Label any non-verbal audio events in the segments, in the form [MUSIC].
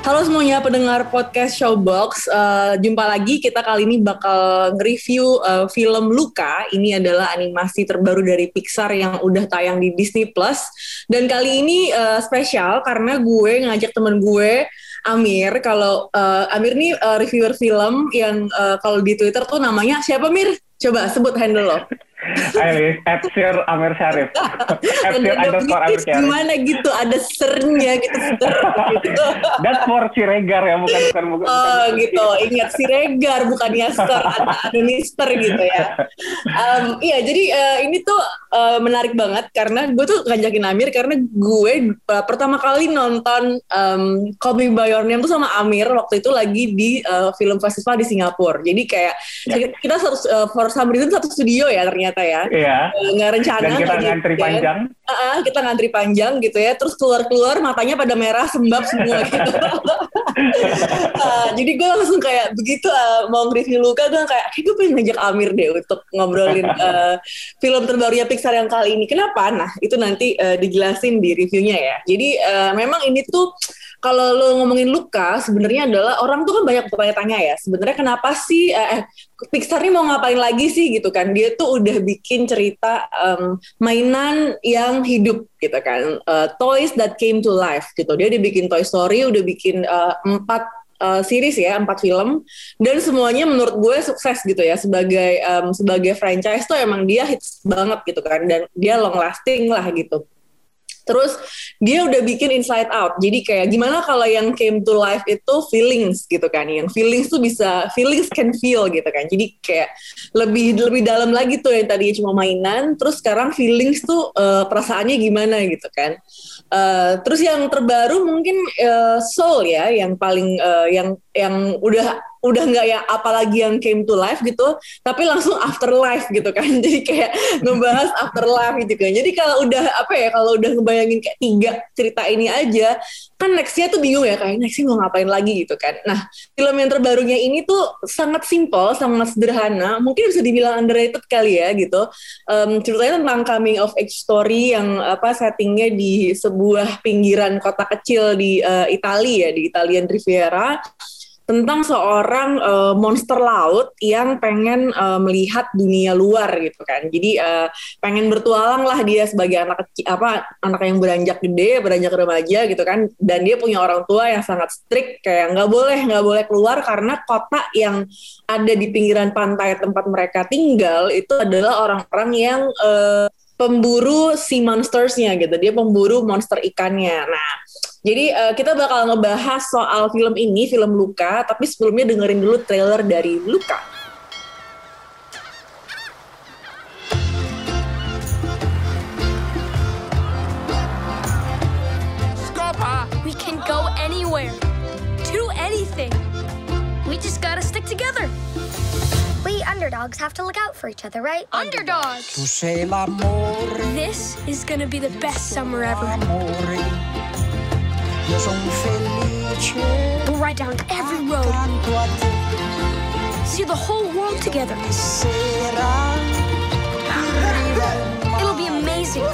Halo semuanya pendengar podcast Showbox, uh, jumpa lagi kita kali ini bakal nge-review uh, film Luka. Ini adalah animasi terbaru dari Pixar yang udah tayang di Disney Plus. Dan kali ini uh, spesial karena gue ngajak temen gue Amir. Kalau uh, Amir nih uh, reviewer film yang uh, kalau di Twitter tuh namanya siapa Mir? Coba sebut handle lo. Hai, at Sir Amir Syarif. [LAUGHS] at Sir underscore Amir Syarif. Gimana gitu, ada sernya gitu. gitu. [LAUGHS] That's for Siregar ya, bukan bukan bukan. Oh bukan. gitu, ingat Siregar bukan Yasker, ada, ada Mister gitu ya. Um, iya, jadi uh, ini tuh uh, menarik banget karena gue tuh ngajakin Amir karena gue uh, pertama kali nonton um, Call Me By Your Name tuh sama Amir waktu itu lagi di uh, film festival di Singapura. Jadi kayak ya. kita satu uh, for some reason satu studio ya ternyata ternyata ya. Iya. Nggak rencana. Dan kita ngantri kan. panjang. Uh, uh, kita ngantri panjang gitu ya. Terus keluar-keluar matanya pada merah sembab semua gitu. uh, [LAUGHS] jadi gue langsung kayak begitu uh, mau nge-review Luka gue kayak kayak gue pengen ngajak Amir deh untuk ngobrolin uh, [LAUGHS] film terbarunya Pixar yang kali ini. Kenapa? Nah itu nanti uh, dijelasin di reviewnya ya. Jadi uh, memang ini tuh kalau lo ngomongin luka sebenarnya adalah orang tuh kan banyak bertanya-tanya ya. Sebenarnya kenapa sih eh, eh, Pixar ini mau ngapain lagi sih gitu kan? Dia tuh udah bikin cerita um, mainan yang hidup gitu kan? Uh, toys that came to life gitu. Dia udah bikin Toy Story udah bikin uh, empat uh, series ya empat film. Dan semuanya menurut gue sukses gitu ya. Sebagai um, sebagai franchise tuh emang dia hits banget gitu kan? Dan dia long lasting lah gitu Terus dia udah bikin Inside Out. Jadi kayak gimana kalau yang came to life itu feelings gitu kan. Yang feelings tuh bisa feelings can feel gitu kan. Jadi kayak lebih lebih dalam lagi tuh yang tadi cuma mainan, terus sekarang feelings tuh uh, perasaannya gimana gitu kan. Uh, terus yang terbaru mungkin uh, Soul ya yang paling uh, yang yang udah udah nggak ya apalagi yang came to life gitu tapi langsung afterlife gitu kan. [LAUGHS] Jadi kayak ngebahas afterlife gitu kan. Jadi kalau udah apa ya kalau udah ngebayangin kayak tiga cerita ini aja kan nextnya tuh bingung ya kayak nextnya mau ngapain lagi gitu kan. Nah film yang terbarunya ini tuh sangat simple sangat sederhana mungkin bisa dibilang underrated kali ya gitu. Um, ceritanya tentang coming of age story yang apa settingnya di sebuah pinggiran kota kecil di uh, Italia ya di Italian Riviera tentang seorang uh, monster laut yang pengen uh, melihat dunia luar gitu kan. Jadi uh, pengen bertualang lah dia sebagai anak kecil apa anak yang beranjak gede, beranjak remaja gitu kan. Dan dia punya orang tua yang sangat strict kayak nggak boleh nggak boleh keluar karena kota yang ada di pinggiran pantai tempat mereka tinggal itu adalah orang-orang yang uh, pemburu si monstersnya gitu. Dia pemburu monster ikannya. Nah jadi uh, kita bakal ngebahas soal film ini, film Luka, tapi sebelumnya dengerin dulu trailer dari Luka. Scopa! We can go anywhere, do anything. We just gotta stick together. We underdogs have to look out for each other, right? Underdogs! This is gonna be the best summer ever. We'll ride down every road, see the whole world together. It'll be amazing.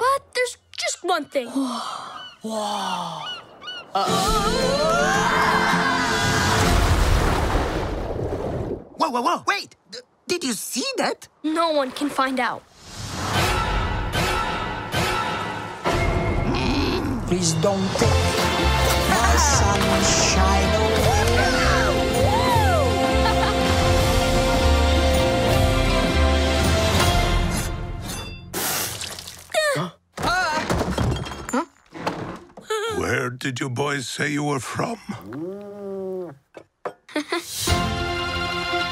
But there's just one thing. Whoa, whoa, whoa, wait! D- did you see that? No one can find out. Please don't take my sunshine away. Where did you boys say you were from?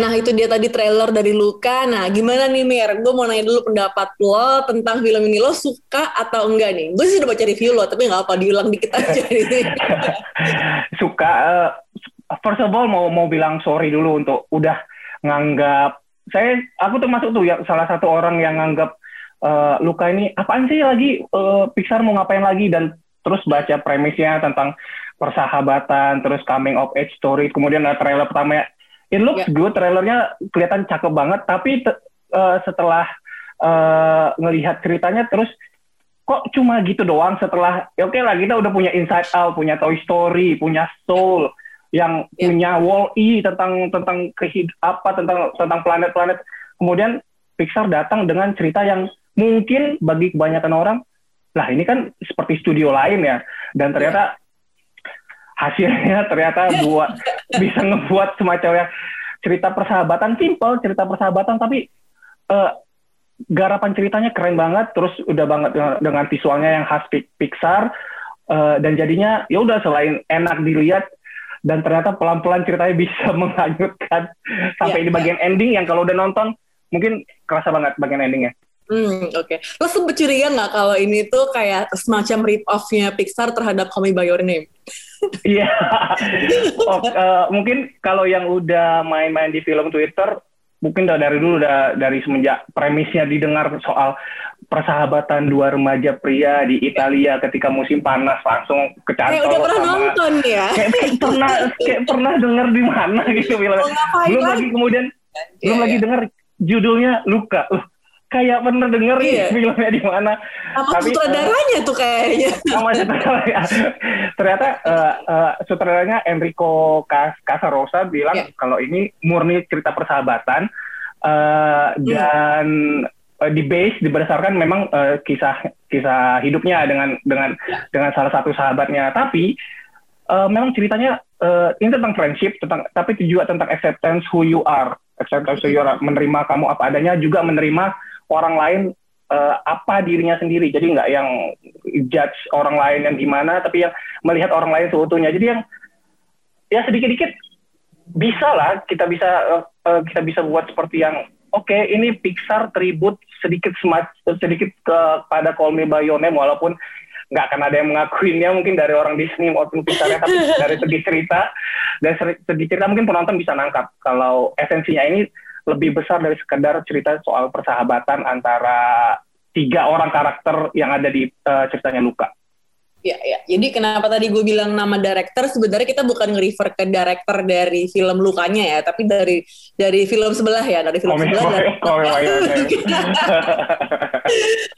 Nah itu dia tadi trailer dari Luka. Nah gimana nih Mir? Gue mau nanya dulu pendapat lo tentang film ini. Lo suka atau enggak nih? Gue sih udah baca review lo, tapi nggak apa diulang dikit aja [LAUGHS] suka uh, first of all mau mau bilang sorry dulu untuk udah nganggap saya aku termasuk tuh yang salah satu orang yang nganggap eh, Luka ini apaan sih lagi eh, Pixar mau ngapain lagi dan terus baca premisnya tentang persahabatan terus coming of age story kemudian ada trailer pertama it looks Ya. good trailernya kelihatan cakep banget tapi te- eh, setelah eh, ngelihat ceritanya terus kok cuma gitu doang setelah ya oke lah kita udah punya Inside Out, punya Toy Story, punya Soul yang Ya. punya Wall-E tentang tentang kehid apa tentang tentang planet-planet. Kemudian Pixar datang dengan cerita yang mungkin bagi kebanyakan orang lah ini kan seperti studio lain ya dan ternyata hasilnya ternyata buat [LAUGHS] bisa [LAUGHS] ngebuat semacam yang cerita persahabatan. Simple cerita persahabatan tapi eh, garapan ceritanya keren banget terus udah banget dengan, dengan visualnya yang khas Pi- Pixar eh, dan jadinya ya udah selain enak dilihat dan ternyata pelan-pelan ceritanya [LAUGHS] bisa menghanyutkan sampai Iya, di bagian ending yang kalau udah nonton mungkin kerasa banget bagian endingnya Hmm, oke. Lo sempet curiga nggak kalau ini tuh kayak semacam rip off-nya Pixar terhadap Call Me By Your Name? Iya. [LAUGHS] Oh, eh, mungkin kalau yang udah main-main di film Twitter, mungkin udah dari dulu udah dari semenjak premisnya didengar soal persahabatan dua remaja pria di Italia ketika musim panas langsung kecantol Kayak udah pernah sama- nonton ya? Kayak, pernah kayak pernah denger di mana gitu ngapain Belum lagi? kemudian belum Iya, lagi iya. denger judulnya Luka. Uh, kayak pernah denger nih Iya. filmnya di mana. Sama Tapi, sutradaranya tuh kayaknya. sama sutradara [LAUGHS] ternyata eh, eh, sutradaranya Enrico Cas- Casarosa bilang Ya. kalau ini murni cerita persahabatan eh, Hmm. dan eh, di base berdasarkan memang eh, kisah kisah hidupnya dengan dengan dengan salah satu sahabatnya tapi eh, memang ceritanya eh, ini tentang friendship tentang tapi juga tentang acceptance who you are acceptance who you are menerima kamu apa adanya juga menerima orang lain eh, apa dirinya sendiri. Jadi nggak yang judge orang lain yang gimana, tapi yang melihat orang lain seutuhnya. Jadi yang ya sedikit-dikit bisa lah kita bisa eh, kita bisa buat seperti yang oke ini Pixar tribut sedikit semac- sedikit kepada Call Me By Your Name walaupun nggak akan ada yang mengakuinya mungkin dari orang Disney maupun Pixar tapi [LAUGHS] dari segi cerita dari segi cerita mungkin penonton bisa nangkap kalau esensinya ini lebih besar dari sekedar cerita soal persahabatan antara tiga orang karakter yang ada di eh, ceritanya Luka. Ya, ya. Jadi kenapa tadi gue bilang nama director sebenarnya kita bukan nge-refer ke director dari film Lukanya ya, tapi dari dari film sebelah ya, dari film Me sebelah. Me By Your Name.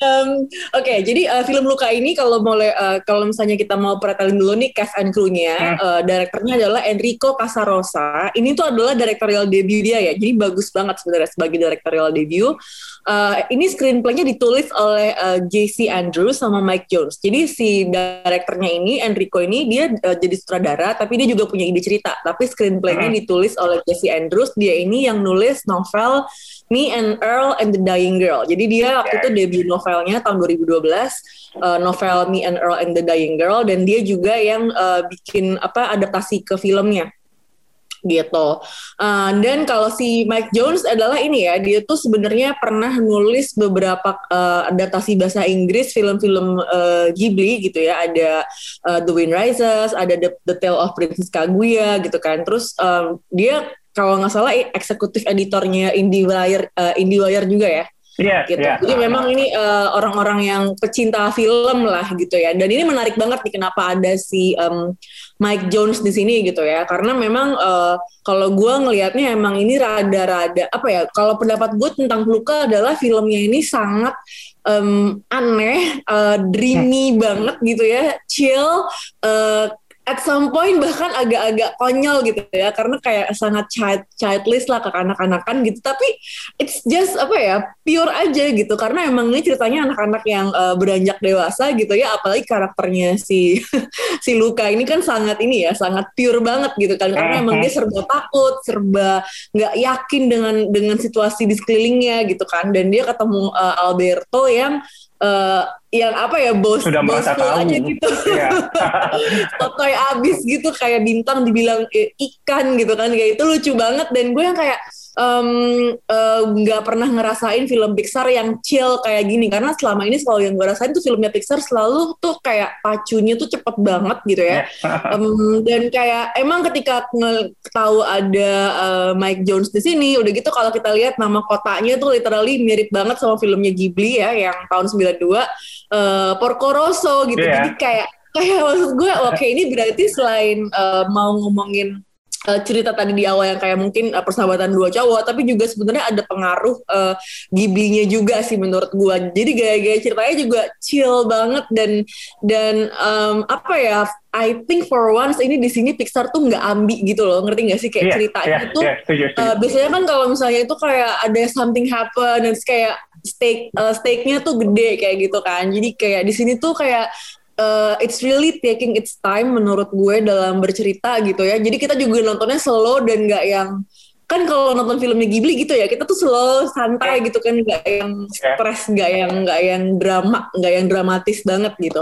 Em, Oke, jadi eh, film Luka ini kalau boleh eh, kalau misalnya kita mau pretelin dulu nih cast and crew-nya, Hmm. eh, direkturnya adalah Enrico Casarosa. Ini tuh adalah directorial debut dia ya, jadi bagus banget sebenarnya sebagai directorial debut. Eh, ini screenplay-nya ditulis oleh eh, JC Andrews sama Mike Jones. Jadi si direkturnya ini Enrico ini dia eh, jadi sutradara, tapi dia juga punya ide cerita. Tapi screenplay-nya Hmm. ditulis oleh JC Andrews. Dia ini yang nulis novel Me and Earl and the Dying Girl. Jadi dia waktu itu debut novelnya tahun 2012, uh, novel Me and Earl and the Dying Girl, dan dia juga yang uh, bikin apa adaptasi ke filmnya gitu. Uh, dan kalau si Mike Jones adalah ini ya, dia tuh sebenarnya pernah nulis beberapa uh, adaptasi bahasa Inggris film-film uh, Ghibli gitu ya. Ada uh, The Wind Rises, ada The, The Tale of Princess Kaguya gitu kan. Terus um, dia kalau nggak salah eksekutif editornya IndieWire uh, IndieWire juga ya Iya, gitu. iya. Jadi memang ini eh, orang-orang yang pecinta film lah gitu ya. Dan ini menarik banget nih kenapa ada si em, Mike Jones di sini gitu ya. Karena memang eh, kalau gue ngelihatnya emang ini rada-rada apa ya? Kalau pendapat gue tentang Luka adalah filmnya ini sangat em, aneh, eh, dreamy banget gitu ya, chill. eh, at some point bahkan agak-agak konyol gitu ya karena kayak sangat child childish lah ke kanak-kanakan gitu. Tapi it's just apa ya pure aja gitu. Karena emang ini ceritanya anak-anak yang uh, beranjak dewasa gitu ya apalagi karakternya si [LAUGHS] si Luka ini kan sangat ini ya sangat pure banget gitu kan. Karena emang dia serba takut serba nggak yakin dengan dengan situasi di sekelilingnya gitu kan. Dan dia ketemu uh, Alberto yang uh, yang apa ya bos Sudah merasa bosful tahu. aja gitu Iya. [LAUGHS] sotoy abis gitu kayak bintang dibilang eh, ikan gitu kan kayak itu lucu banget dan gue yang kayak eh, nggak pernah ngerasain film Pixar yang chill kayak gini karena selama ini selalu yang gue rasain tuh filmnya Pixar selalu tuh kayak pacunya tuh cepet banget gitu ya. [LAUGHS] Em, dan kayak emang ketika tahu ada eh, Mike Jones di sini, udah gitu kalau kita lihat nama kotanya tuh literally mirip banget sama filmnya Ghibli ya, yang tahun 92, eh, Porco Rosso gitu. Iya. Jadi kayak [LAUGHS] kayak maksud gue, oke ini berarti selain eh, mau ngomongin eh, cerita tadi di awal yang kayak mungkin eh, persahabatan dua cowok, tapi juga sebenarnya ada pengaruh eh, Ghibli-nya juga sih menurut gue. Jadi gaya-gaya ceritanya juga chill banget dan dan em, apa ya? I think for once ini di sini Pixar tuh nggak ambi gitu loh, ngerti nggak sih kayak Iya, ceritanya iya, tuh iya, setuju, setuju. Uh, biasanya kan kalau misalnya itu kayak ada something happen dan kayak stake uh, stake-nya tuh gede kayak gitu kan. Jadi kayak di sini tuh kayak uh, it's really taking its time menurut gue dalam bercerita gitu ya. Jadi kita juga nontonnya slow dan nggak yang kan kalau nonton filmnya Ghibli gitu ya kita tuh slow santai gitu kan nggak yang stres nggak yang nggak yang drama nggak yang dramatis banget gitu.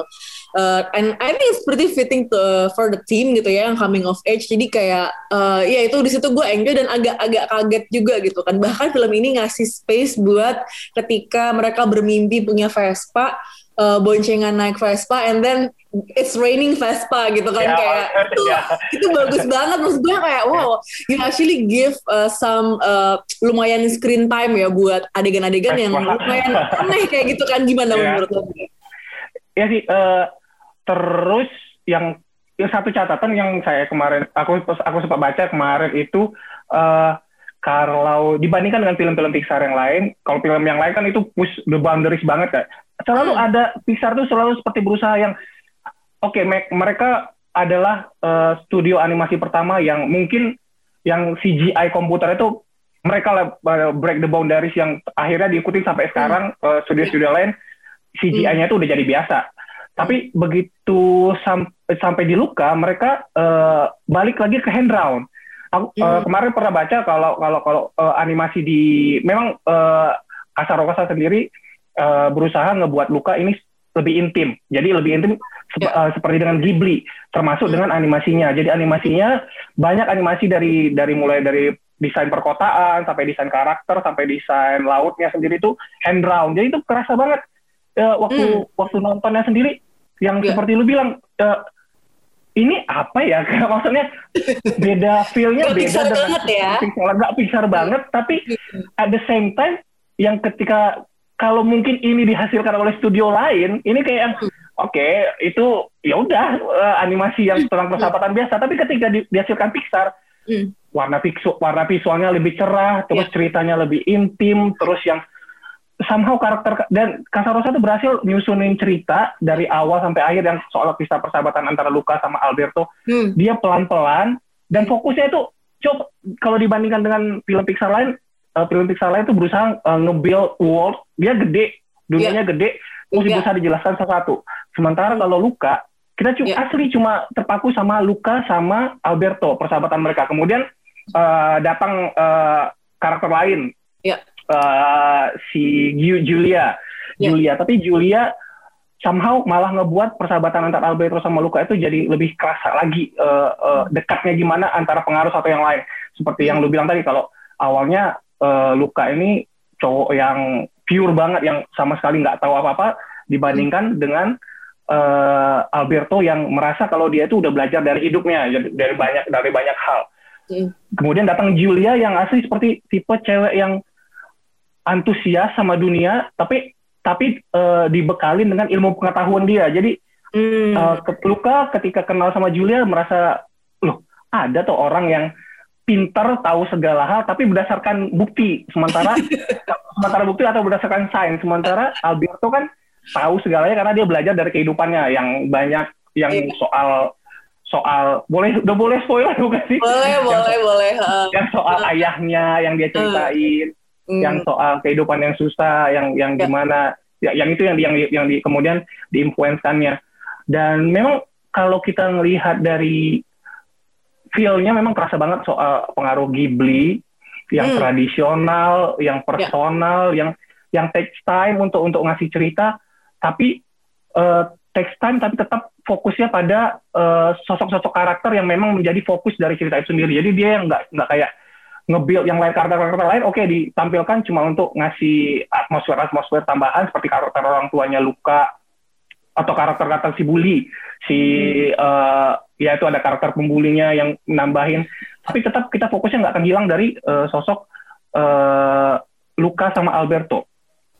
Uh, and I think it's pretty fitting to, for the team gitu ya yang coming of age. Jadi kayak uh, ya itu di situ gue enjoy dan agak-agak kaget juga gitu kan. Bahkan film ini ngasih space buat ketika mereka bermimpi punya Vespa uh, boncengan naik Vespa and then it's raining Vespa gitu kan Ya, kayak itu [LAUGHS] ya. itu bagus banget maksud gue kayak wow you actually give uh, some uh, lumayan screen time ya buat adegan-adegan yang lumayan aneh kayak gitu kan gimana Ya. menurut lo? ya sih eh, terus yang yang satu catatan yang saya kemarin aku aku sempat baca kemarin itu eh, kalau dibandingkan dengan film-film Pixar yang lain kalau film yang lain kan itu push the boundaries banget kan selalu Hmm. ada Pixar tuh selalu seperti berusaha yang oke me- mereka adalah eh, studio animasi pertama yang mungkin yang CGI komputer itu mereka lah eh, break the boundaries yang akhirnya diikuti sampai sekarang eh, studio-studio lain CGI-nya itu udah jadi biasa. Tapi begitu sam- sampai di Luka, mereka eh, balik lagi ke hand drawn. Aku eh, Hmm. kemarin pernah baca kalau kalau kalau eh, animasi di memang eh, Kasarokasa sendiri eh, berusaha ngebuat Luka ini lebih intim. Jadi lebih intim sep- Ya. eh, seperti dengan Ghibli, termasuk Hmm. dengan animasinya. Jadi animasinya banyak animasi dari dari mulai dari desain perkotaan sampai desain karakter sampai desain lautnya sendiri itu hand drawn. Jadi itu kerasa banget eh, waktu Hmm. waktu nontonnya sendiri yang Ya. seperti lu bilang eh, ini apa ya [LAUGHS] maksudnya beda feelnya beda Pixar dengan banget ya. Pixar nggak Pixar banget tapi at the same time yang ketika kalau mungkin ini dihasilkan oleh studio lain ini kayak yang oke itu ya udah eh, animasi yang tentang persahabatan biasa tapi ketika di- dihasilkan Pixar Hmm. warna visual warna visualnya lebih cerah terus Ya. ceritanya lebih intim terus yang somehow karakter dan Casarosa itu berhasil nyusunin cerita dari awal sampai akhir yang soal kisah persahabatan antara Luca sama Alberto Hmm. dia pelan-pelan dan fokusnya itu coba kalau dibandingkan dengan film Pixar lain eh, film Pixar lain itu berusaha eh, nge-build world dia gede dunianya gede mesti Iya. bisa dijelaskan satu sementara kalau Luca kita cuma Iya. asli cuma terpaku sama Luca sama Alberto persahabatan mereka kemudian eh, datang eh, karakter lain Iya. Eh, si Ju- Julia Iya. Julia tapi Julia somehow malah ngebuat persahabatan antara Alberto sama Luca itu jadi lebih kerasa lagi eh, eh, dekatnya gimana antara pengaruh satu yang lain seperti yang lu bilang tadi kalau awalnya eh, Luca ini cowok yang pure banget yang sama sekali nggak tahu apa-apa dibandingkan dengan eh, Alberto yang merasa kalau dia itu udah belajar dari hidupnya dari banyak dari banyak hal Hmm. kemudian datang Julia yang asli seperti tipe cewek yang antusias sama dunia tapi tapi eh, dibekalin dengan ilmu pengetahuan dia. Jadi Hmm. ke- Luka ketika kenal sama Julia merasa loh ada tuh orang yang pintar tahu segala hal tapi berdasarkan bukti. Sementara [LAUGHS] sementara bukti atau berdasarkan sains. Sementara Alberto kan tahu segalanya karena dia belajar dari kehidupannya. Yang banyak yang Iya. soal soal boleh udah boleh spoiler bukan sih. Boleh Yang boleh boleh ha. yang soal ayahnya yang dia ceritain, Hmm. yang soal kehidupan yang susah, yang yang Ya. gimana, ya, yang itu yang yang yang di, kemudian diinfluenskannya. Dan memang kalau kita melihat dari feel-nya memang kerasa banget soal pengaruh Ghibli yang Hmm. tradisional, yang personal, yang yang takes time untuk untuk ngasih cerita, tapi eh, takes time tapi tetap fokusnya pada eh, sosok-sosok karakter yang memang menjadi fokus dari cerita itu sendiri. Jadi dia yang nggak nggak kayak nge-build yang lain karakter-karakter lain oke ditampilkan cuma untuk ngasih atmosfer-atmosfer tambahan seperti karakter orang tuanya Luka atau karakter-karakter si bully si eh, ya itu ada karakter pembulinya yang nambahin. Tapi tetap kita fokusnya nggak akan hilang dari eh, sosok eh, Luka sama Alberto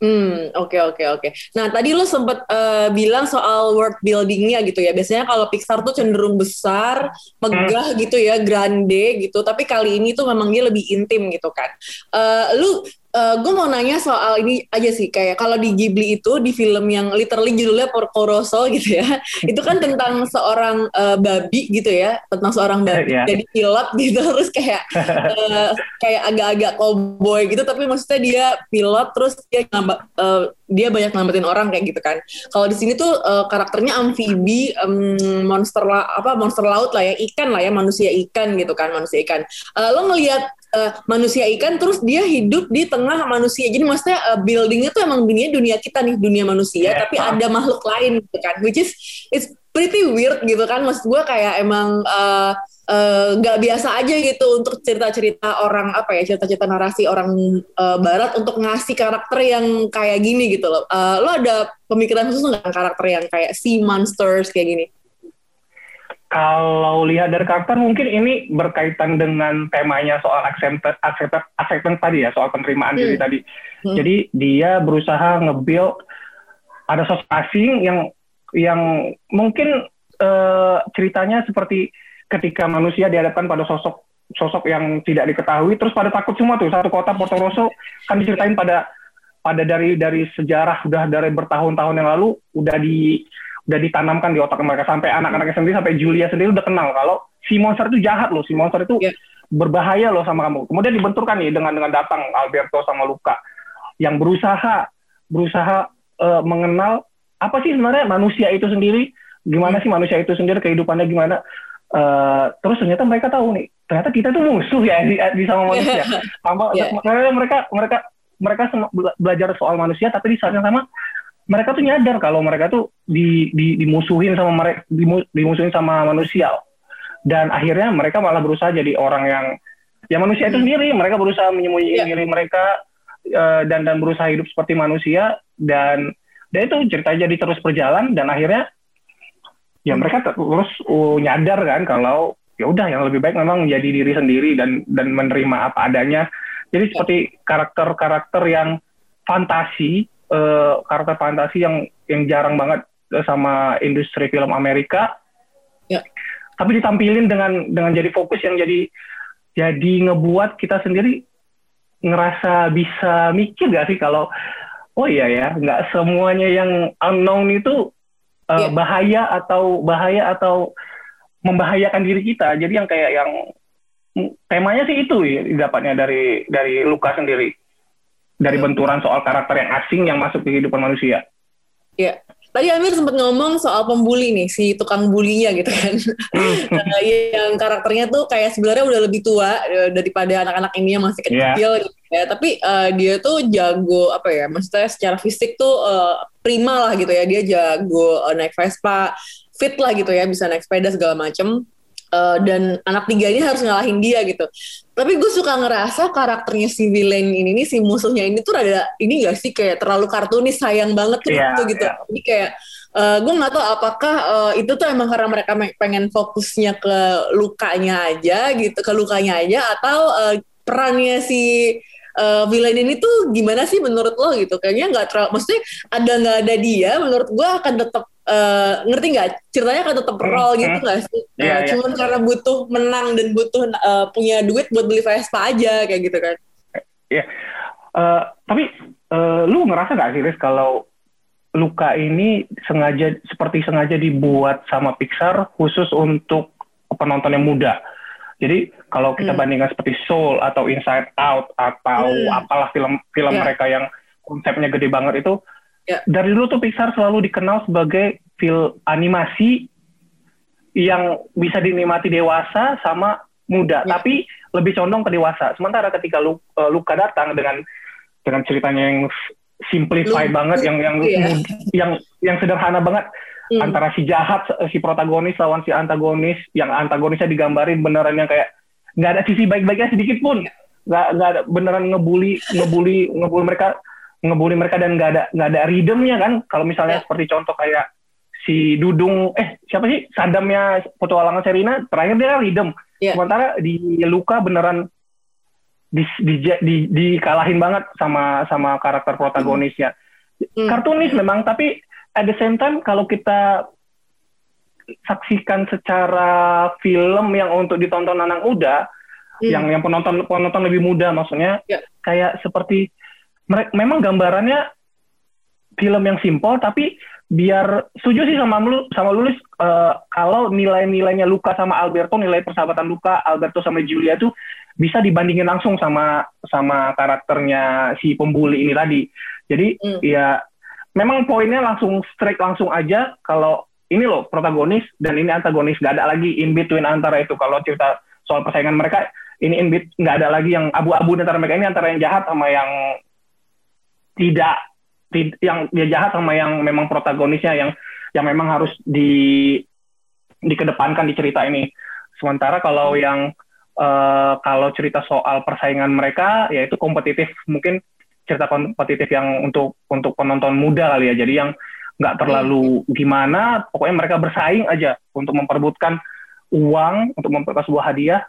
Hmm, oke oke oke. Nah, tadi lu sempet eh, bilang soal world buildingnya gitu ya. Biasanya kalau Pixar tuh cenderung besar, megah gitu ya, grande gitu. Tapi kali ini tuh memang dia lebih intim gitu kan. Eh, lu, gue mau nanya soal ini aja sih. Kayak kalau di Ghibli itu di film yang literally judulnya Porco Rosso [LAUGHS] gitu ya. itu kan tentang seorang eh, babi gitu ya, tentang seorang [LAUGHS] babi Iya. jadi pilot [LAUGHS] gitu. Terus kayak eh, kayak agak-agak cowboy gitu tapi maksudnya dia pilot terus dia ngamba- eh, dia banyak ngambatin orang kayak gitu kan kalau di sini tuh eh, karakternya amfibi em, monster la- apa monster laut lah ya ikan lah ya manusia ikan gitu kan manusia ikan Eh, lo ngelihat eh, manusia ikan terus dia hidup di tengah manusia jadi maksudnya eh, buildingnya tuh emang dunia dunia kita nih dunia manusia Iya. tapi ada makhluk lain gitu kan which is it's pretty weird gitu kan maksud gue kayak emang eh, eh, nggak biasa aja gitu untuk cerita-cerita orang apa ya cerita-cerita narasi orang eh, barat untuk ngasih karakter yang kayak gini gitu loh. Eh, lo ada pemikiran khusus nggak karakter yang kayak sea monsters kayak gini? Kalau lihat dari karakter mungkin ini berkaitan dengan temanya soal acceptance acceptance, acceptance tadi ya soal penerimaan diri Hmm. tadi. Hmm. Jadi dia berusaha nge-build ada sosok asing yang yang mungkin eh, ceritanya seperti ketika manusia dihadapkan pada sosok sosok yang tidak diketahui terus pada takut semua tuh satu kota Porto Rosso kan diceritain pada pada dari dari sejarah udah dari bertahun-tahun yang lalu udah di udah ditanamkan di otak mereka. Sampai anak-anaknya sendiri sampai Julia sendiri udah kenal kalau si monster itu jahat loh. Si monster itu Iya. berbahaya loh sama kamu. Kemudian dibenturkan nih dengan dengan datang Alberto sama Luca yang berusaha berusaha eh, mengenal apa sih sebenarnya manusia itu sendiri gimana sih manusia itu sendiri kehidupannya gimana. Eh, terus ternyata mereka tahu nih ternyata kita tuh musuh ya di, di sama manusia. [LAUGHS] Sama makanya mereka mereka mereka bela- belajar soal manusia tapi di saat yang sama mereka tuh nyadar kalau mereka tuh di, di dimusuhin sama mereka dimusuhin sama manusia. Dan akhirnya mereka malah berusaha jadi orang yang ya manusia itu sendiri. Mereka berusaha menyembunyikan diri mereka eh, dan dan berusaha hidup seperti manusia. Dan dan itu cerita jadi terus berjalan dan akhirnya ya mereka ter- terus uh, nyadar kan kalau ya udah yang lebih baik memang menjadi diri sendiri dan dan menerima apa adanya. Jadi seperti karakter-karakter yang fantasi eh, karakter fantasi yang yang jarang banget eh, sama industri film Amerika Ya. tapi ditampilin dengan dengan jadi fokus yang jadi jadi ngebuat kita sendiri ngerasa bisa mikir gak sih kalau oh iya ya nggak semuanya yang unknown itu uh, Iya. bahaya atau bahaya atau membahayakan diri kita jadi yang kayak yang temanya sih itu ya dapatnya dari dari Luka sendiri dari Iya. benturan soal karakter yang asing yang masuk ke kehidupan manusia Ya. Tadi Amir sempat ngomong soal pembuli nih, si tukang bulinya gitu kan. [LAUGHS] Nah, yang karakternya tuh kayak sebenarnya udah lebih tua eh, daripada anak-anak ini yang masih Iya. kecil gitu ya. Tapi eh, dia tuh jago apa ya? Maksudnya secara fisik tuh eh, prima lah gitu ya. Dia jago eh, naik Vespa, fit lah gitu ya, bisa naik sepeda segala macem. Eh, dan anak tiga ini harus ngalahin dia gitu. Tapi gue suka ngerasa karakternya si villain ini nih, si musuhnya ini tuh rada ini gak sih kayak terlalu kartunis sayang banget tuh Iya, gitu gitu. iya. Jadi kayak gue nggak tahu apakah eh, itu tuh emang karena mereka me- pengen fokusnya ke lukanya aja gitu, ke lukanya aja atau eh, perannya si eh, villain ini tuh gimana sih menurut lo gitu? Kayaknya nggak terlalu, maksudnya ada nggak ada dia, menurut gue akan tetap eh, ngerti nggak? Ceritanya akan tetap roll gitu nggak sih? Iya, Eh, iya. Cuman karena butuh menang dan butuh eh, punya duit buat beli Vespa aja kayak gitu kan? Eh, tapi eh, lu ngerasa gak sih Riz kalau Luka ini sengaja seperti sengaja dibuat sama Pixar khusus untuk penonton yang muda. Jadi kalau kita Hmm. bandingkan seperti Soul atau Inside Out atau Hmm. apalah film film Ya. mereka yang konsepnya gede banget itu Ya. dari dulu tuh Pixar selalu dikenal sebagai film animasi yang bisa dinikmati dewasa sama muda, Ya. tapi lebih condong ke dewasa. Sementara ketika eh, Luka datang dengan dengan ceritanya yang simplified Lu- banget, yang yang ya. yang yang sederhana banget Hmm. antara si jahat si protagonis lawan si antagonis, yang antagonisnya digambarin beneran yang kayak nggak ada sisi baik-baiknya sedikit pun. nggak nggak ada beneran ngebully ngebully ngebully mereka ngebully mereka dan nggak ada nggak ada rhythmnya kan kalau misalnya Ya. seperti contoh kayak si Dudung eh siapa sih Sadamnya petualangan Serina terakhir dia kan rhythm Ya. sementara di Luka beneran di, di, di, dikalahin banget sama sama karakter protagonisnya Hmm. kartunis memang tapi at the same time kalau kita saksikan secara film yang untuk ditonton anak muda Hmm. yang yang penonton penonton lebih muda maksudnya Ya. kayak seperti memang gambarannya film yang simpel tapi biar setuju sih sama lu sama Lulis eh, kalau nilai-nilainya Luka sama Alberto nilai persahabatan Luka Alberto sama Julia tuh bisa dibandingin langsung sama sama karakternya si pembuli ini tadi. Jadi Hmm. ya memang poinnya langsung straight langsung aja kalau ini loh protagonis dan ini antagonis. Nggak ada lagi in between antara itu. Kalau cerita soal persaingan mereka ini in bet nggak ada lagi yang abu-abu antara mereka. Ini antara yang jahat sama yang tidak tid- yang dia jahat sama yang memang protagonisnya yang yang memang harus di dikedepankan di cerita ini. Sementara kalau yang eh, kalau cerita soal persaingan mereka yaitu kompetitif. Mungkin cerita kompetitif yang untuk untuk penonton muda kali ya. Jadi yang nggak terlalu gimana pokoknya mereka bersaing aja untuk memperebutkan uang untuk memperebutkan sebuah hadiah.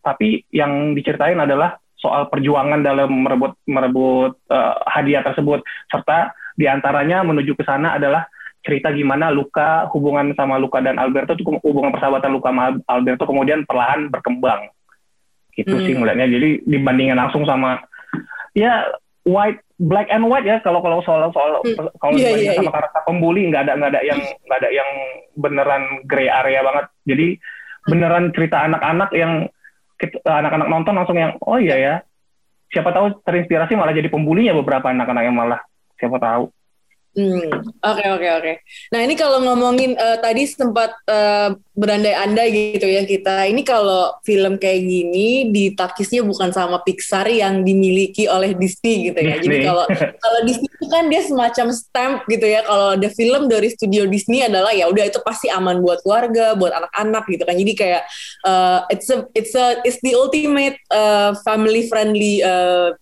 Tapi yang diceritain adalah soal perjuangan dalam merebut merebut eh, hadiah tersebut. Serta di antaranya menuju ke sana adalah cerita gimana Luka hubungan sama Luka dan Alberto itu hubungan persahabatan Luka sama Alberto kemudian perlahan berkembang. Gitu Hmm. sih ngeliatnya. Jadi dibandingin langsung sama ya white black and white ya kalau kalau soal soal Hmm. kalau dibandingin iya, sama karakter pembuli nggak ada nggak ada yang nggak ada yang beneran gray area banget. Jadi beneran cerita anak-anak yang anak-anak nonton langsung yang oh iya ya siapa tahu terinspirasi malah jadi pembulinya beberapa anak-anak yang malah siapa tahu oke oke oke. Nah ini kalau ngomongin eh, tadi sempat eh, berandai-andai gitu ya kita. Ini kalau film kayak gini ditakisnya bukan sama Pixar yang dimiliki oleh Disney gitu ya. Jadi Disney. kalau kalau Disney itu kan dia semacam stamp gitu ya. Kalau ada film dari studio Disney adalah ya udah itu pasti aman buat keluarga, buat anak-anak gitu kan. Jadi kayak eh, it's a it's a it's the ultimate family friendly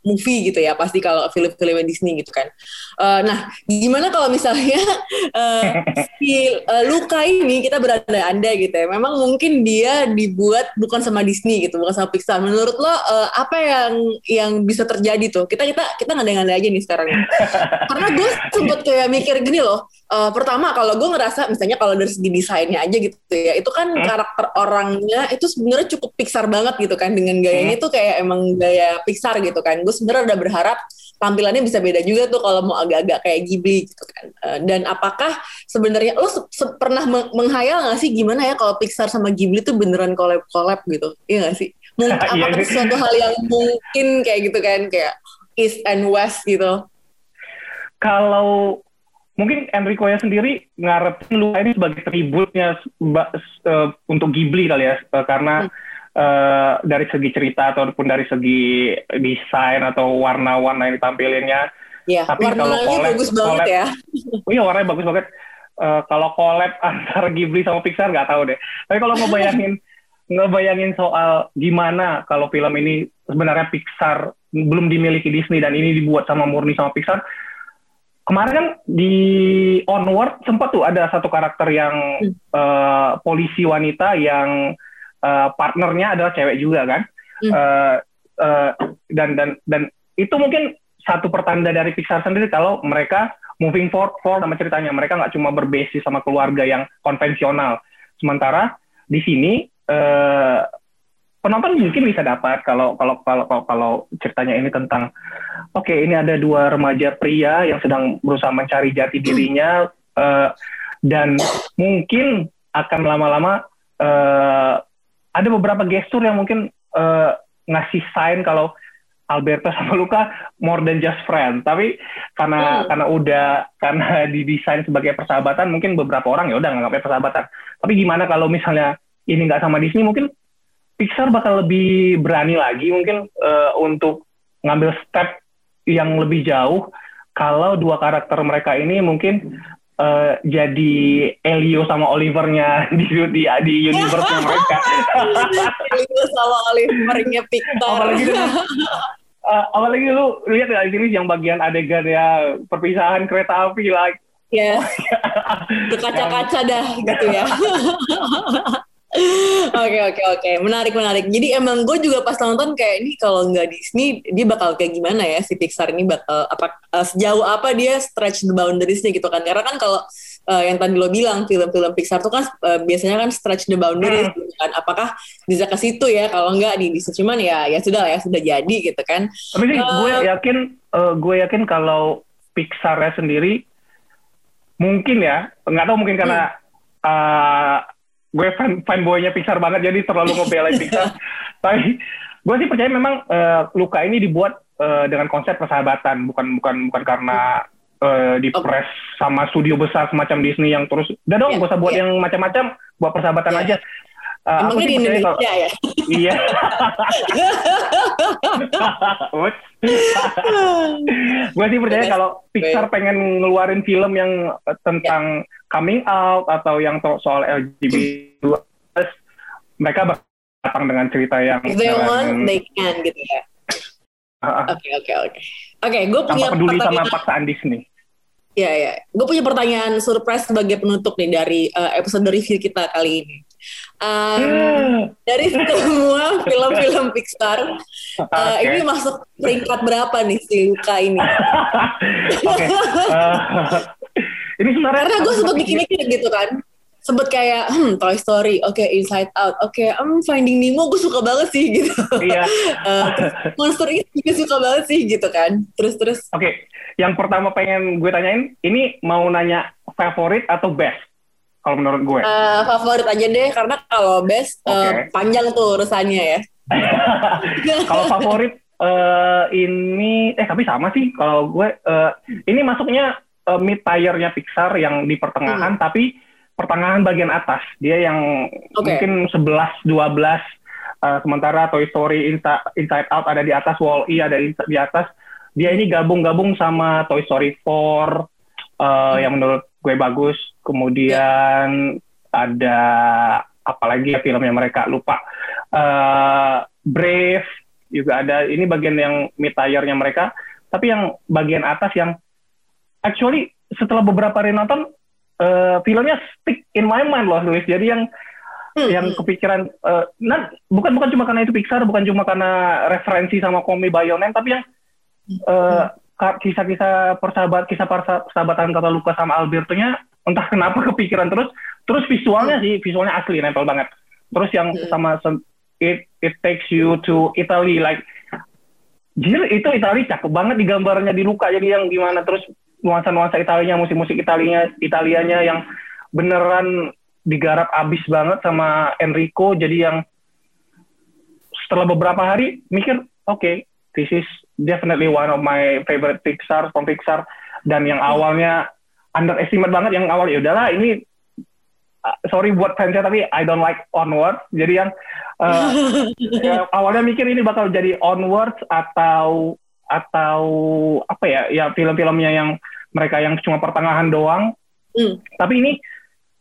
movie gitu ya. Pasti kalau film-film Disney gitu kan. Eh, nah, gimana kalau misalnya eh, si eh, Luka ini kita berandai-andai gitu ya. Memang mungkin dia dibuat bukan sama Disney gitu, bukan sama Pixar. Menurut lo eh, apa yang yang bisa terjadi tuh? Kita kita kita ngandai-ngandai aja nih sekarang. [LAUGHS] Karena gue sempet kayak mikir gini loh. Eh, pertama kalau gue ngerasa misalnya kalau dari segi desainnya aja gitu ya, itu kan karakter orangnya itu sebenarnya cukup Pixar banget gitu kan dengan gayanya tuh kayak emang gaya Pixar gitu kan. Gue sebenarnya udah berharap tampilannya bisa beda juga tuh kalau mau agak-agak kayak Ghibli gitu kan. Eh, Dan apakah sebenarnya lo se- se- pernah meng- menghayal nggak sih gimana ya kalau Pixar sama Ghibli tuh beneran collab-collab gitu? Iya nggak sih? Mungkin [LAUGHS] Iya apakah sih. sesuatu hal yang mungkin kayak gitu kan kayak East and West gitu? kalau mungkin Enrico ya sendiri ngarepin Luka ini sebagai tributnya eh, untuk Ghibli kali ya Eh, karena eh, dari segi cerita ataupun dari segi desain atau warna-warna yang ditampilinnya Ya, Tapi kalau warnanya collab- bagus banget collab- ya. Oh [LAUGHS] iya warnanya bagus banget. Eh, kalau collab [LAUGHS] antara Ghibli sama Pixar nggak tahu deh. Tapi kalau ngebayangin [LAUGHS] ngebayangin soal gimana kalau film ini sebenarnya Pixar belum dimiliki Disney dan ini dibuat sama murni sama Pixar. Kemarin kan di Onward sempat tuh ada satu karakter yang eh, polisi wanita yang eh, partnernya adalah cewek juga kan. Hmm. Eh, eh, dan dan dan itu mungkin satu pertanda dari Pixar sendiri kalau mereka moving forward, forward sama ceritanya mereka nggak cuma berbasis sama keluarga yang konvensional sementara di sini eh, penonton mungkin bisa dapat kalau kalau kalau kalau, kalau ceritanya ini tentang oke ini ada dua remaja pria yang sedang berusaha mencari jati dirinya eh, dan mungkin akan lama-lama eh, ada beberapa gestur yang mungkin eh, ngasih sign kalau Alberto [LAUGHS] sama Luka more than just friend. Tapi karena Hmm. karena udah karena [LAUGHS] didesain sebagai persahabatan, mungkin beberapa orang ya udah nganggapnya persahabatan. Tapi gimana kalau misalnya ini nggak sama Disney, mungkin Pixar bakal lebih berani lagi mungkin eh, untuk ngambil step yang lebih jauh kalau dua karakter mereka ini mungkin eh, jadi Elio sama Olivernya [LAUGHS] di di, di universe mereka. Itu sama Olivernya Victor. apalagi eh, apalagi lu lihat ya ini yang bagian adegan ya perpisahan kereta api like ya [LAUGHS] berkaca-kaca dah gitu ya. [LAUGHS] Oke oke oke menarik menarik. Jadi emang gue juga pas nonton kayak ini kalau nggak Disney dia bakal kayak gimana ya si Pixar ini bakal apa eh, sejauh apa dia stretch the boundariesnya gitu kan? Karena kan kalau eh, yang tadi lo bilang film-film Pixar tuh kan eh, biasanya kan stretch the boundaries gitu kan. Apakah bisa ke situ ya? Kalau nggak di Disney cuman ya ya sudah lah ya sudah jadi gitu kan. Tapi sih Eh, gue yakin eh, gue yakin kalau Pixar sendiri mungkin ya nggak tahu mungkin karena eh, gue fan fanboynya Pixar banget jadi terlalu ngebelain [LAUGHS] Pixar. Tapi gue sih percaya memang eh, Luka ini dibuat eh, dengan konsep persahabatan bukan bukan bukan karena eh, dipres sama studio besar semacam Disney yang terus udah dong Iya, gak usah buat iya. yang macam-macam buat persahabatan Iya. aja. Aku Emangnya di kalau- Indonesia ya? Iya. [LAUGHS] [LAUGHS] Gue sih percaya kalau Pixar pengen ngeluarin film yang tentang coming out atau yang soal LGBT mereka bakal datang dengan cerita yang If they want, they can gitu ya. Oke oke oke. Oke, gue punya tanpa peduli sama pertanyaan. paksaan Disney. Ya ya, gue punya pertanyaan surprise sebagai penutup nih dari eh, episode review kita kali ini. Um, [GASPS] dari semua film-film Pixar, eh, Oke. ini masuk peringkat berapa nih si Luka ini? [LAUGHS] Oke. Eh, ini sebenarnya Karena gue sempet mikir-mikir gitu kan, sempet kayak hmm, Toy Story, oke Inside Out, oke um, Finding Nemo gue suka banget sih gitu. Iya. [LAUGHS] Terus Monster Inc juga suka banget sih gitu kan. Terus terus Oke, yang pertama pengen gue tanyain, ini mau nanya favorit atau best? Kalau menurut gue. eh, favorit aja deh, karena kalau best eh, Oke. panjang tuh urusannya ya. [LAUGHS] kalau favorit eh, ini, eh tapi sama sih. Kalau gue, eh, ini masuknya eh, mid tier-nya Pixar yang di pertengahan, tapi pertengahan bagian atas. Dia yang Oke. mungkin 11, 12, eh, sementara Toy Story, Inside Out ada di atas, Wall-E ada di, atas. Dia ini gabung-gabung sama Toy Story 4, eh, yang menurut gue bagus. Kemudian ada apalagi ya filmnya mereka lupa. Eh, Brave juga ada. Ini bagian yang mid tier-nya mereka. Tapi yang bagian atas yang actually setelah beberapa hari nonton eh, filmnya stick in my mind loh, Luis. Jadi yang Hmm, yang hmm. kepikiran eh, nah bukan bukan cuma karena itu Pixar, bukan cuma karena referensi sama Komi by Your Name, tapi yang eh, ka- kisah-kisah persahabat kisah persa- persahabatan kata Luka sama Alberto-nya entah [LAUGHS] kenapa kepikiran terus terus visualnya sih visualnya asli nempel banget terus yang Hmm. sama it it takes you to Italy like jir itu Italia cakep banget di gambarnya di Luka jadi yang gimana terus nuansa-nuansa Italianya musik-musik Italianya Italianya yang beneran digarap abis banget sama Enrico. Jadi yang setelah beberapa hari mikir oke this is definitely one of my favorite Pixar from Pixar. Dan yang awalnya underestimate banget yang awal ya udahlah ini uh, sorry buat fansnya tapi I don't like onward. Jadi yang uh, [LAUGHS] ya, awalnya mikir ini bakal jadi onwards atau atau apa ya ya film-filmnya yang mereka yang cuma pertengahan doang. Hmm. tapi ini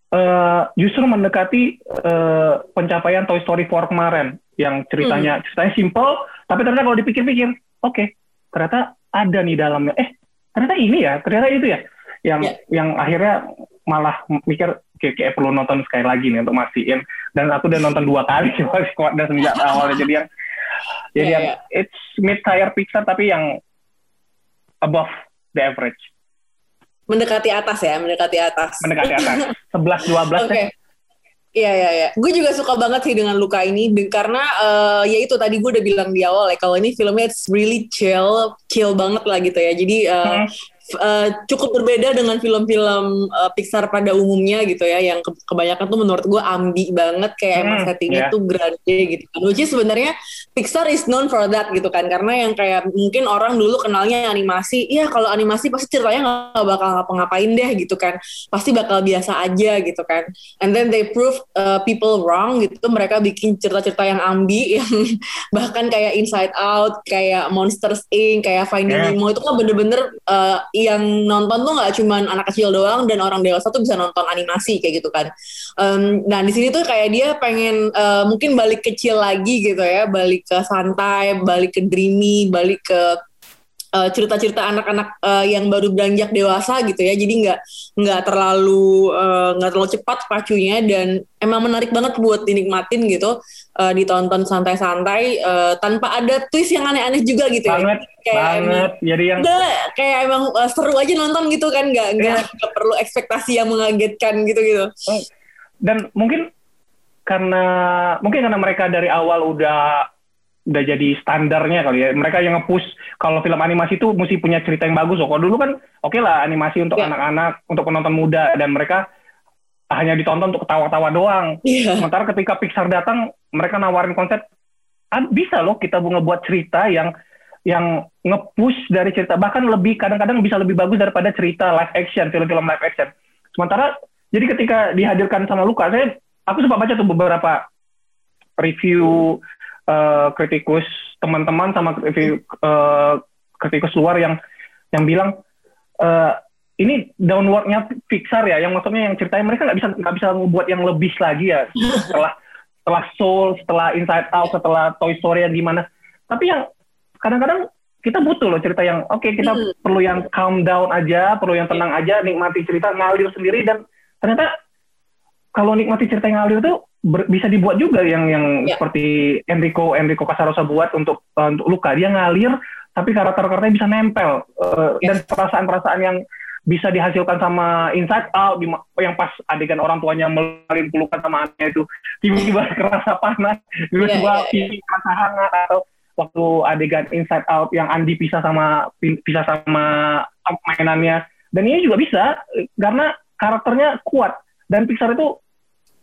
eh, justru mendekati eh, pencapaian Toy Story 4 kemarin. Yang ceritanya ceritanya simple tapi ternyata kalau dipikir-pikir oke ternyata ada nih dalamnya. Eh ternyata ini ya ternyata itu ya yang Ya. yang akhirnya malah mikir kayak, kayak perlu nonton sekali lagi nih untuk mastiin. Dan aku udah nonton dua kali dan sejak [LAUGHS] awalnya. Jadi yang jadi Ya, yang ya. it's mid tier Pixar tapi yang above the average mendekati atas ya, mendekati atas. mendekati atas [LAUGHS] 11 12 Oke. deh. Iya iya iya. Gue juga suka banget sih dengan luka ini karena eh, ya itu tadi gue udah bilang di awal ya kalau ini filmnya it's really chill, chill banget lah gitu ya. Jadi eh, Hmm. Eh, cukup berbeda dengan film-film eh, Pixar pada umumnya gitu ya yang ke- kebanyakan tuh menurut gue ambi banget kayak emang Hmm, settingnya iya. tuh grande gitu kan. Which is sebenarnya Pixar is known for that gitu kan karena yang kayak mungkin orang dulu kenalnya animasi, ya kalau animasi pasti ceritanya nggak bakal ngapa-ngapain deh gitu kan. Pasti bakal biasa aja gitu kan and then they prove uh, people wrong gitu mereka bikin cerita-cerita yang ambi [LAUGHS] yang bahkan kayak Inside Out kayak Monsters Inc kayak Finding Yeah. Nemo itu kan bener-bener uh, yang nonton tuh nggak cuman anak kecil doang dan orang dewasa tuh bisa nonton animasi kayak gitu kan. Em, nah di sini tuh kayak dia pengen eh, mungkin balik kecil lagi gitu ya, balik ke santai, balik ke dreamy, balik ke eh, cerita-cerita anak-anak eh, yang baru beranjak dewasa gitu ya. Jadi nggak nggak terlalu eh, nggak terlalu cepat pacunya dan emang menarik banget buat dinikmatin gitu eh, ditonton santai-santai eh, tanpa ada twist yang aneh-aneh juga gitu ya. Banget kayak emang banget jadi yang udah kayak emang uh, seru aja nonton gitu kan. Nggak nggak nggak perlu ekspektasi yang mengagetkan gitu gitu. Dan mungkin karena mungkin karena mereka dari awal udah udah jadi standarnya kali ya. Mereka yang nge-push kalau film animasi itu mesti punya cerita yang bagus. Loh kalau dulu kan oke lah animasi untuk Iya. anak-anak untuk penonton muda dan mereka hanya ditonton untuk ketawa-tawa doang. Iya. sementara ketika Pixar datang mereka nawarin konsep ah, bisa loh kita ngebuat cerita yang yang nge-push dari cerita. Bahkan lebih kadang-kadang bisa lebih bagus daripada cerita live action film-film live action. Sementara jadi ketika dihadirkan sama Luka saya aku sempat baca tuh beberapa review eh, kritikus teman-teman sama eh, kritikus luar yang yang bilang eh, ini downwardnya Pixar ya yang maksudnya yang ceritanya mereka nggak bisa nggak bisa membuat yang lebih lagi ya [LAUGHS] setelah setelah Soul setelah Inside Out setelah Toy Story yang gimana tapi yang kadang-kadang kita butuh loh cerita yang oke kita Hmm. perlu yang calm down aja perlu yang tenang aja nikmati cerita ngalir sendiri dan ternyata kalau nikmati cerita yang ngalir tuh ber- bisa dibuat juga yang yang Ya. seperti Enrico Enrico Casarosa buat untuk eh, untuk Luka. Dia ngalir tapi karakter-karakternya bisa nempel. Eh, dan perasaan-perasaan yang bisa dihasilkan sama Inside Out yang pas adegan orang tuanya melin pelukan sama anaknya itu tiba-tiba [LAUGHS] kerasa panas. Tiba-tiba Iya, iya, TV kerasa hangat atau waktu adegan Inside Out yang Andi pisah sama pisah sama mainannya. Dan ini juga bisa eh, karena karakternya kuat. Dan Pixar itu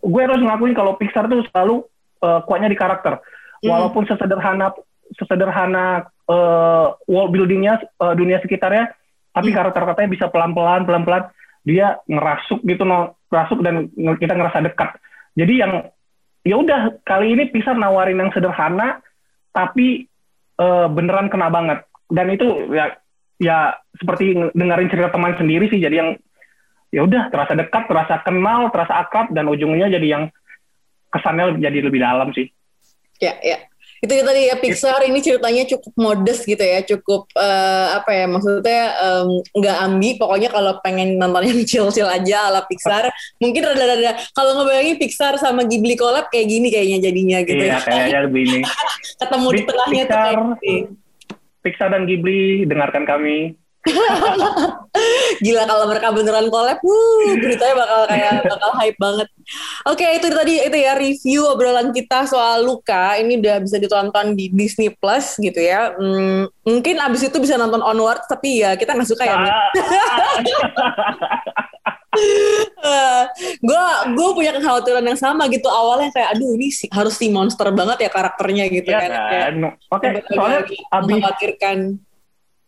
gue harus ngakuin kalau Pixar itu selalu eh, kuatnya di karakter Hmm. walaupun sesederhana sesederhana eh, world buildingnya eh, dunia sekitarnya tapi Hmm. karakter-karakternya bisa pelan-pelan pelan-pelan dia ngerasuk gitu no ngerasuk dan kita ngerasa dekat jadi yang ya udah kali ini Pixar nawarin yang sederhana tapi eh, beneran kena banget dan itu ya ya seperti nge- dengerin cerita teman sendiri sih jadi yang ya udah terasa dekat terasa kenal terasa akrab dan ujungnya jadi yang kesannya jadi lebih dalam sih. Ya ya. Itu tadi ya Pixar ini ceritanya cukup modest gitu ya cukup eh, apa ya maksudnya nggak ambi. Pokoknya kalau pengen nonton yang [LAUGHS] chill-chill aja ala Pixar mungkin rada-rada kalau ngebayangin Pixar sama Ghibli collab kayak gini kayaknya jadinya gitu iya ya. kayaknya lebih ini. [LAUGHS] Ketemu di Di- tengahnya tuh Pixar. kayak gini. Pixar dan Ghibli dengarkan kami [LAUGHS] Gila kalau mereka beneran collab, wuh, beritanya bakal kayak bakal hype banget. Oke, itu tadi itu ya review obrolan kita soal Luka. Ini udah bisa ditonton di Disney Plus gitu ya. Hmm, mungkin abis itu bisa nonton Onward, tapi ya kita nggak suka ya. Mit. Ah, [LAUGHS] gue gue punya kekhawatiran yang sama gitu awalnya kayak aduh ini si, harus si monster banget ya karakternya gitu Iya kan. Kan oke agak- soalnya abis mengkhawatirkan.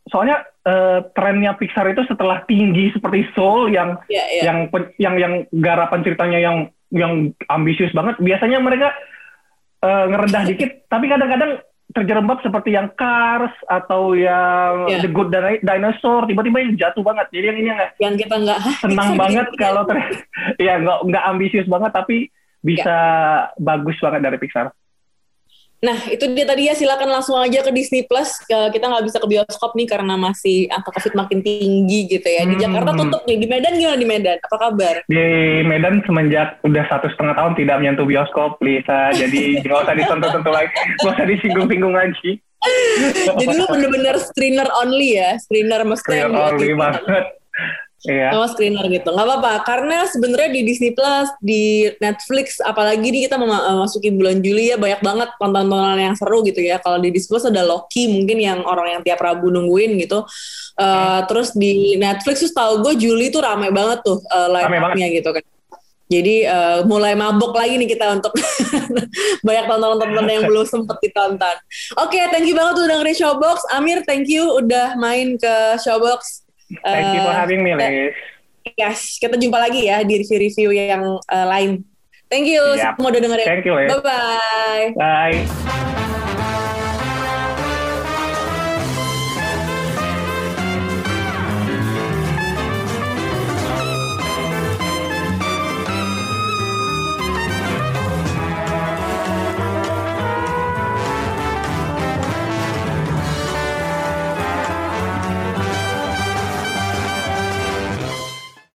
Soalnya eh, trennya Pixar itu setelah tinggi seperti Soul yang Ya, ya. yang pen- yang yang garapan ceritanya yang yang ambisius banget biasanya mereka eh, ngerendah dikit tapi kadang-kadang terjerembab seperti yang Cars atau yang Ya. The Good Dino- Dinosaur tiba-tiba yang jatuh banget jadi yang ini yang yang kita nggak "Hah, [LAUGHS] senang Pixar banget gini-gini?" kalau ter [LAUGHS] ya nggak nggak ambisius banget tapi bisa bagus banget dari Pixar Nah, itu dia tadi ya. Silakan langsung aja ke Disney Plus. Ke- Kita nggak bisa ke bioskop nih karena masih angka COVID makin tinggi gitu ya. Di Hmm. Jakarta tutup nih. Di Medan gimana di Medan? Apa kabar? di Medan semenjak udah satu setengah tahun tidak menyentuh bioskop Lisa jadi [LAUGHS] nggak usah disentuh-sentuh lagi nggak usah disinggung-singgung lagi Jadi lu bener-bener screener only ya. Screener yang buat only banget iya Oh, screener gitu. Nggak apa-apa. Karena sebenarnya di Disney Plus, di Netflix, apalagi nih kita memasuki bulan Juli ya banyak banget tontonan yang seru gitu ya. Kalau di Disney Plus ada Loki mungkin yang orang yang tiap Rabu nungguin gitu. Eh, Terus di Netflix tuh tahu gue Juli tuh rame banget tuh uh, Rame up-nya gitu kan. Jadi eh, mulai mabok lagi nih kita untuk [LAUGHS] banyak tontonan-tontonan yang belum sempet ditonton. Oke, thank you banget udah dengerin Showbox. Amir, thank you udah main ke Showbox. Thank you for Eh, having me ya. Liz Yes, kita jumpa lagi ya di review-review yang eh, lain. Thank you Yap. semua udah dengerin. Thank you, Liz. Bye-bye. bye